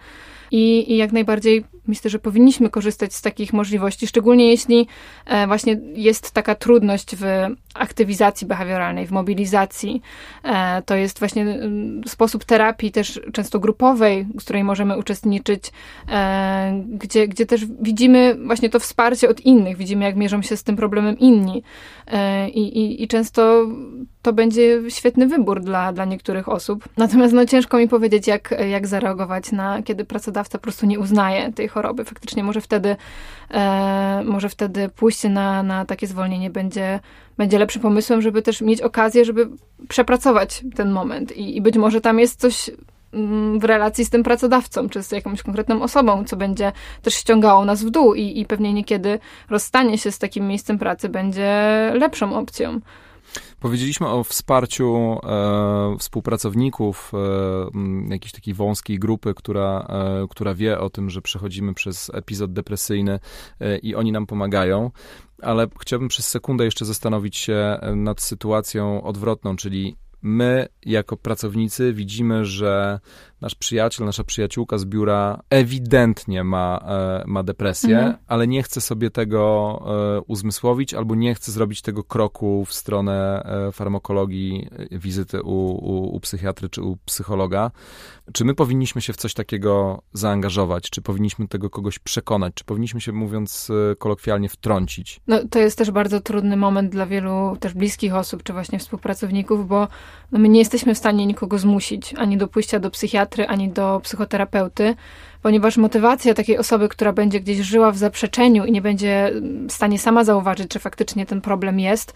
I, I, jak najbardziej myślę, że powinniśmy korzystać z takich możliwości, szczególnie jeśli e, właśnie jest taka trudność w aktywizacji behawioralnej, w mobilizacji. E, to jest właśnie mm, sposób terapii też często grupowej, z której możemy uczestniczyć, e, gdzie, gdzie też widzimy właśnie to wsparcie od innych, widzimy jak mierzą się z tym problemem inni. I, i, i często to będzie świetny wybór dla, dla niektórych osób. Natomiast no, ciężko mi powiedzieć, jak, jak zareagować na, kiedy pracodawca po prostu nie uznaje tej choroby. Faktycznie może wtedy, e, może wtedy pójście na, na takie zwolnienie będzie, będzie lepszym pomysłem, żeby też mieć okazję, żeby przepracować ten moment. I, i być może tam jest coś mm, w relacji z tym pracodawcą, czy z jakąś konkretną osobą, co będzie też ściągało nas w dół i, i pewnie niekiedy rozstanie się z takim miejscem pracy będzie lepszą opcją. Powiedzieliśmy o wsparciu e, współpracowników, e, jakiejś takiej wąskiej grupy, która, e, która wie o tym, że przechodzimy przez epizod depresyjny e, i oni nam pomagają, ale chciałbym przez sekundę jeszcze zastanowić się nad sytuacją odwrotną, czyli my jako pracownicy widzimy, że nasz przyjaciel, nasza przyjaciółka z biura ewidentnie ma, e, ma depresję, mhm. ale nie chce sobie tego e, uzmysłowić albo nie chce zrobić tego kroku w stronę e, farmakologii, wizyty u, u, u psychiatry czy u psychologa. Czy my powinniśmy się w coś takiego zaangażować? Czy powinniśmy tego kogoś przekonać? Czy powinniśmy się, mówiąc kolokwialnie, wtrącić? No, to jest też bardzo trudny moment dla wielu też bliskich osób, czy właśnie współpracowników, bo no, my nie jesteśmy w stanie nikogo zmusić ani do pójścia do psychiatry, ani do psychoterapeuty, ponieważ motywacja takiej osoby, która będzie gdzieś żyła w zaprzeczeniu i nie będzie w stanie sama zauważyć, że faktycznie ten problem jest,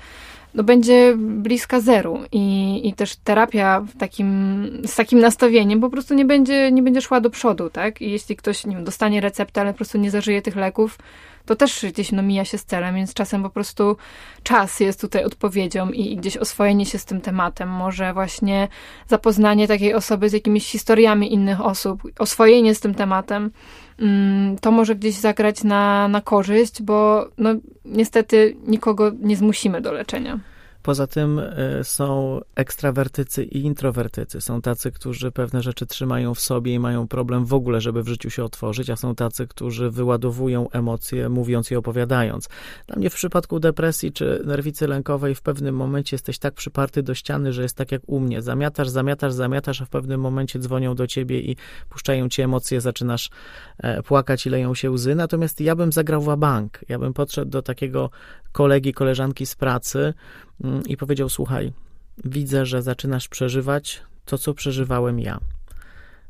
no będzie bliska zeru i, i też terapia w takim, z takim nastawieniem po prostu nie będzie, nie będzie szła do przodu, tak? I jeśli ktoś nie wiem, dostanie receptę, ale po prostu nie zażyje tych leków, to też gdzieś no, mija się z celem, więc czasem po prostu czas jest tutaj odpowiedzią i, i gdzieś oswojenie się z tym tematem, może właśnie zapoznanie takiej osoby z jakimiś historiami innych osób, oswojenie z tym tematem, mm, to może gdzieś zagrać na, na korzyść, bo no, niestety nikogo nie zmusimy do leczenia. Poza tym e, są ekstrawertycy i introwertycy. Są tacy, którzy pewne rzeczy trzymają w sobie i mają problem w ogóle, żeby w życiu się otworzyć, a są tacy, którzy wyładowują emocje, mówiąc i opowiadając. Dla mnie w przypadku depresji czy nerwicy lękowej w pewnym momencie jesteś tak przyparty do ściany, że jest tak jak u mnie. Zamiatasz, zamiatasz, zamiatasz, a w pewnym momencie dzwonią do ciebie i puszczają ci emocje, zaczynasz e, płakać i leją się łzy. Natomiast ja bym zagrał w bank. Ja bym podszedł do takiego kolegi, koleżanki z pracy, i powiedział: Słuchaj, widzę, że zaczynasz przeżywać to, co przeżywałem ja.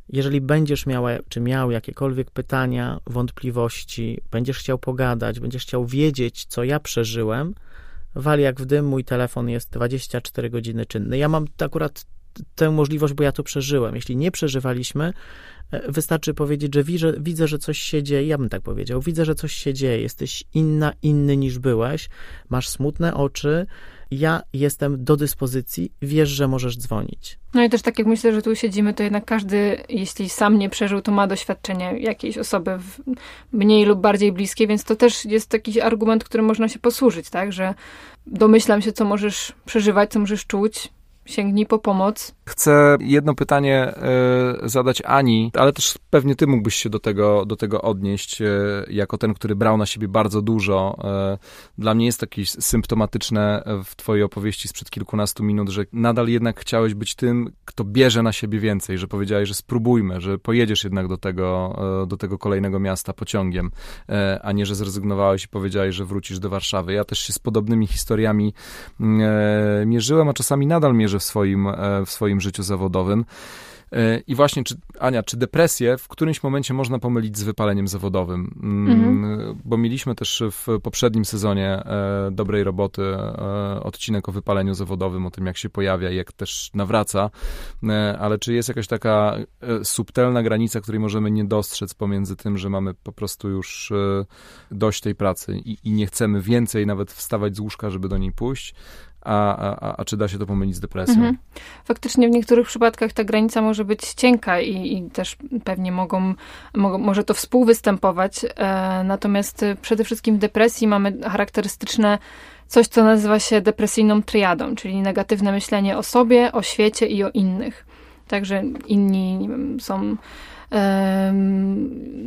Jeżeli będziesz miała, czy miał jakiekolwiek pytania, wątpliwości, będziesz chciał pogadać, będziesz chciał wiedzieć, co ja przeżyłem, wali jak w dym, mój telefon jest 24 godziny czynny. Ja mam akurat tę możliwość, bo ja to przeżyłem. Jeśli nie przeżywaliśmy, e, wystarczy powiedzieć, że widzę, widzę, że coś się dzieje. Ja bym tak powiedział. Widzę, że coś się dzieje. Jesteś inna, inny niż byłeś. Masz smutne oczy ja jestem do dyspozycji, wiesz, że możesz dzwonić. No i też tak jak myślę, że tu siedzimy, to jednak każdy, jeśli sam nie przeżył, to ma doświadczenie jakiejś osoby mniej lub bardziej bliskiej, więc to też jest jakiś argument, którym można się posłużyć, tak, że domyślam się, co możesz przeżywać, co możesz czuć, sięgnij po pomoc. Chcę jedno pytanie y, zadać Ani, ale też pewnie ty mógłbyś się do tego, do tego odnieść, y, jako ten, który brał na siebie bardzo dużo. Y, dla mnie jest to jakieś symptomatyczne w twojej opowieści sprzed kilkunastu minut, że nadal jednak chciałeś być tym, kto bierze na siebie więcej, że powiedziałeś, że spróbujmy, że pojedziesz jednak do tego, do tego kolejnego miasta pociągiem, a nie, że zrezygnowałeś i powiedziałeś, że wrócisz do Warszawy. Ja też się z podobnymi historiami mierzyłem, a czasami nadal mierzę w swoim, w swoim życiu zawodowym. E, I właśnie, czy, Ania, czy depresję w którymś momencie można pomylić z wypaleniem zawodowym? Mm, mhm. Bo mieliśmy też w poprzednim sezonie e, dobrej roboty e, odcinek o wypaleniu zawodowym, o tym, jak się pojawia i jak też nawraca. E, ale czy jest jakaś taka e, subtelna granica, której możemy nie dostrzec pomiędzy tym, że mamy po prostu już e, dość tej pracy i, i nie chcemy więcej nawet wstawać z łóżka, żeby do niej pójść, a, a, a czy da się to pomylić z depresją? Mhm. Faktycznie w niektórych przypadkach ta granica może być cienka i, i też pewnie mogą, mogą, może to współwystępować. E, natomiast przede wszystkim w depresji mamy charakterystyczne coś, co nazywa się depresyjną triadą, czyli negatywne myślenie o sobie, o świecie i o innych. Także inni wiem, są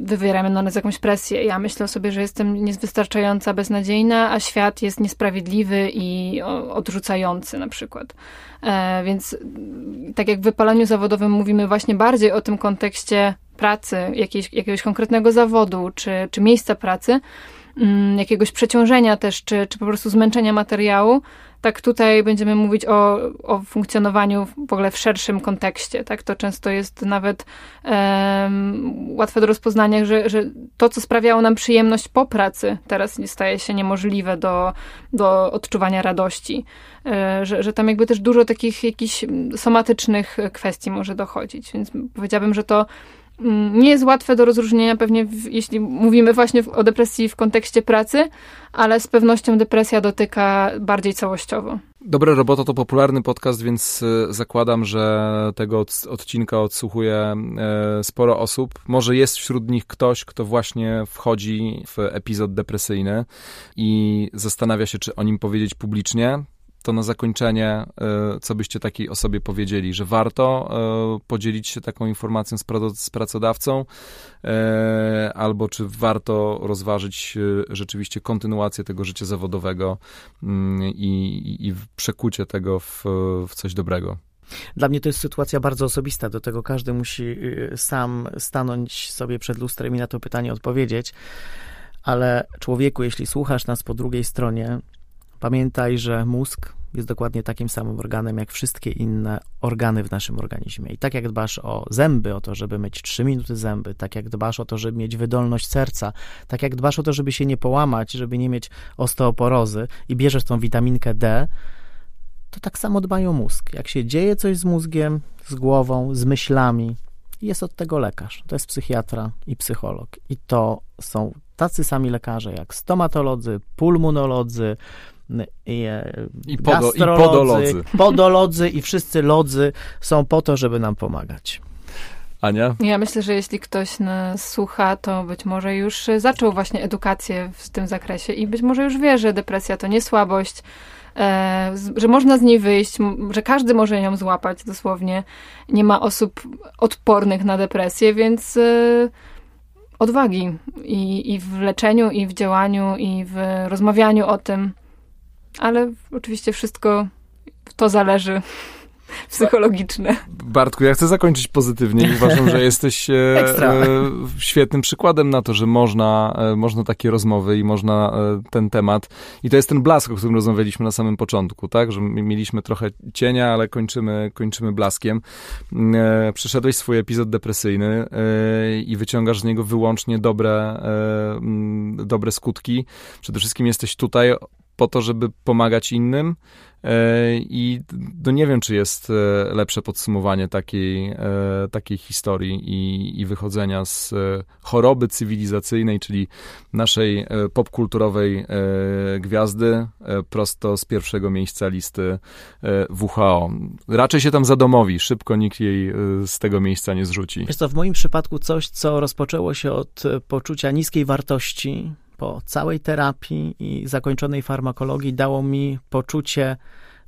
wywieramy na nas jakąś presję. Ja myślę sobie, że jestem niewystarczająca, beznadziejna, a świat jest niesprawiedliwy i odrzucający na przykład. E, więc tak jak w wypalaniu zawodowym mówimy właśnie bardziej o tym kontekście pracy, jakiejś, jakiegoś konkretnego zawodu czy, czy miejsca pracy, mm, jakiegoś przeciążenia też, czy, czy po prostu zmęczenia materiału, tak tutaj będziemy mówić o, o funkcjonowaniu w ogóle w szerszym kontekście. Tak? To często jest nawet um, łatwe do rozpoznania, że, że to, co sprawiało nam przyjemność po pracy, teraz staje się niemożliwe do, do odczuwania radości. E, że, że tam jakby też dużo takich jakichś somatycznych kwestii może dochodzić. Więc powiedziałabym, że to Mm, nie jest łatwe do rozróżnienia pewnie, w, jeśli mówimy właśnie o depresji w kontekście pracy, ale z pewnością depresja dotyka bardziej całościowo. Dobra robota to popularny podcast, więc e, zakładam, że tego odcinka odsłuchuje e, sporo osób. Może jest wśród nich ktoś, kto właśnie wchodzi w epizod depresyjny i zastanawia się, czy o nim powiedzieć publicznie to na zakończenie, e, co byście takiej osobie powiedzieli, że warto e, podzielić się taką informacją z pracodawcą, e, albo czy warto rozważyć rzeczywiście kontynuację tego życia zawodowego mm, i, i przekucie tego w, w coś dobrego? Dla mnie to jest sytuacja bardzo osobista, do tego każdy musi y, sam stanąć sobie przed lustrem i na to pytanie odpowiedzieć. Ale człowieku, jeśli słuchasz nas po drugiej stronie, Pamiętaj, że mózg jest dokładnie takim samym organem jak wszystkie inne organy w naszym organizmie. I tak jak dbasz o zęby, o to, żeby mieć 3 minuty zęby, tak jak dbasz o to, żeby mieć wydolność serca, tak jak dbasz o to, żeby się nie połamać, żeby nie mieć osteoporozy i bierzesz tą witaminkę D, to tak samo dbają mózg. Jak się dzieje coś z mózgiem, z głową, z myślami, jest od tego lekarz. To jest psychiatra i psycholog. I to są tacy sami lekarze jak stomatolodzy, pulmonolodzy, i, e, I, podo, i podolodzy. podolodzy i wszyscy lodzy są po to, żeby nam pomagać. Ania? Ja myślę, że jeśli ktoś nas słucha, to być może już zaczął właśnie edukację w tym zakresie i być może już wie, że depresja to nie słabość, e, że można z niej wyjść, że każdy może ją złapać dosłownie. Nie ma osób odpornych na depresję, więc e, odwagi i, i w leczeniu, i w działaniu, i w rozmawianiu o tym ale oczywiście wszystko to zależy psychologiczne. Bartku, ja chcę zakończyć pozytywnie i uważam, że jesteś e, e, świetnym przykładem na to, że można, e, można takie rozmowy i można e, ten temat. I to jest ten blask, o którym rozmawialiśmy na samym początku, tak? Że mieliśmy trochę cienia, ale kończymy, kończymy blaskiem. E, przeszedłeś swój epizod depresyjny i wyciągasz z niego wyłącznie dobre, dobre skutki. Przede wszystkim jesteś tutaj po to, żeby pomagać innym. E, I no nie wiem, czy jest e, lepsze podsumowanie takiej, e, takiej historii i, i wychodzenia z choroby cywilizacyjnej, czyli naszej popkulturowej gwiazdy, prosto z pierwszego miejsca listy WHO. Raczej się tam zadomowi, szybko nikt jej z tego miejsca nie zrzuci. Jest to w moim przypadku coś, co rozpoczęło się od poczucia niskiej wartości, po całej terapii i zakończonej farmakologii dało mi poczucie,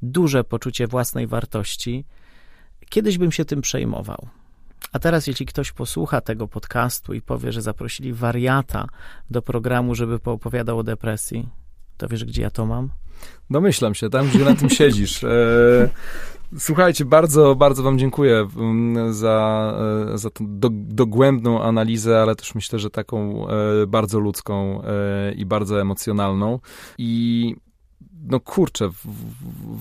duże poczucie własnej wartości. Kiedyś bym się tym przejmował. A teraz, jeśli ktoś posłucha tego podcastu i powie, że zaprosili wariata do programu, żeby poopowiadał o depresji, to wiesz, gdzie ja to mam? Domyślam się, tam gdzie na tym siedzisz. E, słuchajcie, bardzo, bardzo Wam dziękuję mm, za, e, za tą dogłębną analizę, ale też myślę, że taką e, bardzo ludzką i bardzo emocjonalną. I no kurczę, w,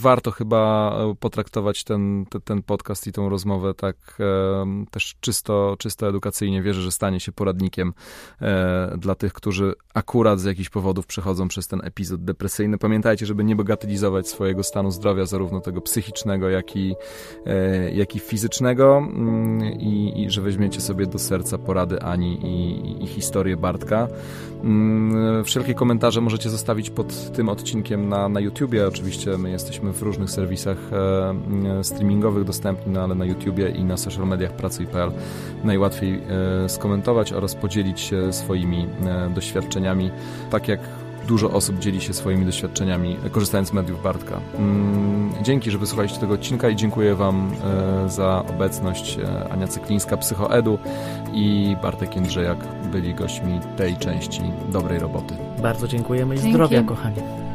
warto chyba e, potraktować ten, ten, ten, podcast i tą rozmowę tak e, też czysto, czysto edukacyjnie. Wierzę, że stanie się poradnikiem e, dla tych, którzy akurat z jakichś powodów przechodzą przez ten epizod depresyjny. Pamiętajcie, żeby nie bagatelizować swojego stanu zdrowia, zarówno tego psychicznego, jak i, e, jak i fizycznego mm, i, i, że weźmiecie sobie do serca porady Ani i, i historię Bartka. Mm, wszelkie komentarze możecie zostawić pod tym odcinkiem na, na YouTubie. Oczywiście my jesteśmy w różnych serwisach e, streamingowych dostępni, no ale na YouTubie i na social mediach pracuj.pl najłatwiej e, skomentować oraz podzielić się swoimi e, doświadczeniami, tak jak dużo osób dzieli się swoimi doświadczeniami, korzystając z mediów Bartka. Mm, dzięki, że wysłuchaliście tego odcinka i dziękuję Wam e, za obecność. E, Ania Cyklińska, Psychoedu i Bartek Jędrzejak byli gośćmi tej części dobrej roboty. Bardzo dziękujemy i Dzięki. zdrowia, kochani.